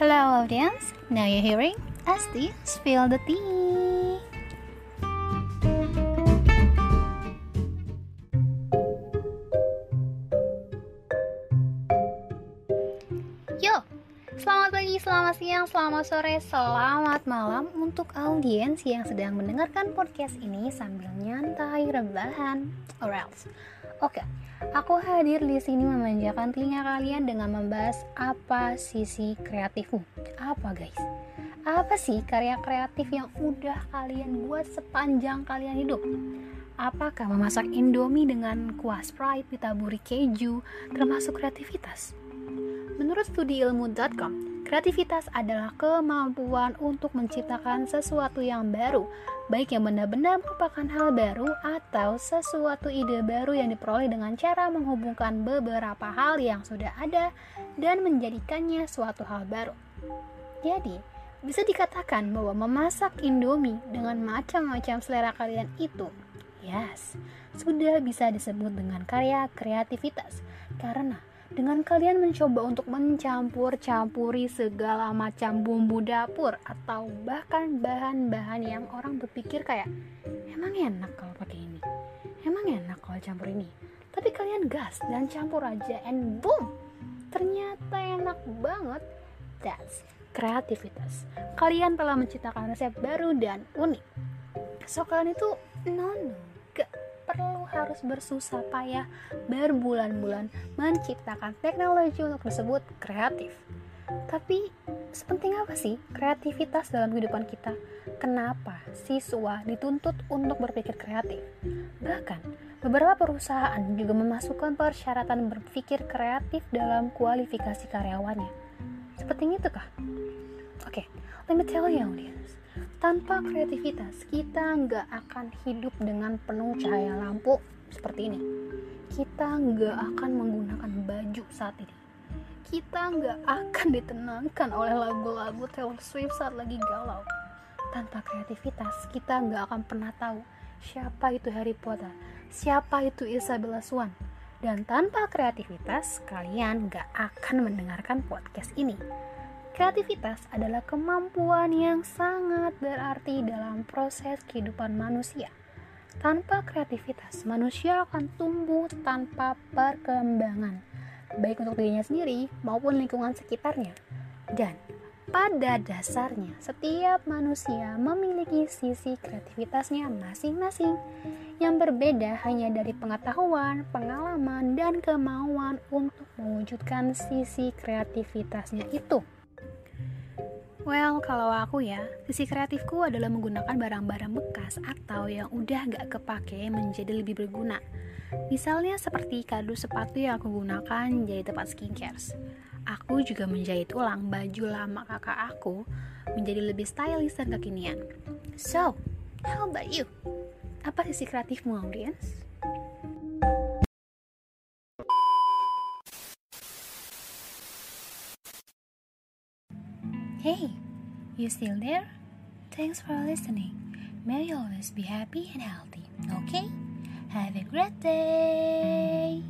Hello audience, now you're hearing Asti spill the tea. Selamat pagi, selamat siang, selamat sore, selamat malam untuk audiens yang sedang mendengarkan podcast ini sambil nyantai, rebahan, or else. Oke, aku hadir di sini memanjakan telinga kalian dengan membahas apa sisi kreatifmu. Apa guys? Apa sih karya kreatif yang udah kalian buat sepanjang kalian hidup? Apakah memasak indomie dengan kuah Sprite ditaburi keju termasuk kreativitas? Menurut studi ilmu.com, kreativitas adalah kemampuan untuk menciptakan sesuatu yang baru, baik yang benar-benar merupakan hal baru atau sesuatu ide baru yang diperoleh dengan cara menghubungkan beberapa hal yang sudah ada dan menjadikannya suatu hal baru. Jadi, bisa dikatakan bahwa memasak Indomie dengan macam-macam selera kalian itu Yes, sudah bisa disebut dengan karya kreativitas karena dengan kalian mencoba untuk mencampur-campuri segala macam bumbu dapur atau bahkan bahan-bahan yang orang berpikir kayak emang enak kalau pakai ini, emang enak kalau campur ini. Tapi kalian gas dan campur aja and boom, ternyata enak banget. That's kreativitas. Kalian telah menciptakan resep baru dan unik. So kalian itu no no gak perlu harus bersusah payah berbulan-bulan menciptakan teknologi untuk disebut kreatif. Tapi sepenting apa sih kreativitas dalam kehidupan kita? Kenapa siswa dituntut untuk berpikir kreatif? Bahkan beberapa perusahaan juga memasukkan persyaratan berpikir kreatif dalam kualifikasi karyawannya. Seperti itu kah? Oke, okay, let me tell you audience. Tanpa kreativitas, kita nggak akan hidup dengan penuh cahaya lampu seperti ini. Kita nggak akan menggunakan baju saat ini. Kita nggak akan ditenangkan oleh lagu-lagu Taylor Swift saat lagi galau. Tanpa kreativitas, kita nggak akan pernah tahu siapa itu Harry Potter, siapa itu Isabella Swan. Dan tanpa kreativitas, kalian nggak akan mendengarkan podcast ini. Kreativitas adalah kemampuan yang sangat berarti dalam proses kehidupan manusia. Tanpa kreativitas, manusia akan tumbuh tanpa perkembangan, baik untuk dirinya sendiri maupun lingkungan sekitarnya. Dan pada dasarnya, setiap manusia memiliki sisi kreativitasnya masing-masing yang berbeda hanya dari pengetahuan, pengalaman, dan kemauan untuk mewujudkan sisi kreativitasnya itu. Well, kalau aku ya, sisi kreatifku adalah menggunakan barang-barang bekas atau yang udah gak kepake menjadi lebih berguna. Misalnya seperti kardus sepatu yang aku gunakan jadi tempat skincare. Aku juga menjahit ulang baju lama kakak aku menjadi lebih stylish dan kekinian. So, how about you? Apa sisi kreatifmu, audience? Hey, you still there? Thanks for listening. May you always be happy and healthy, okay? Have a great day!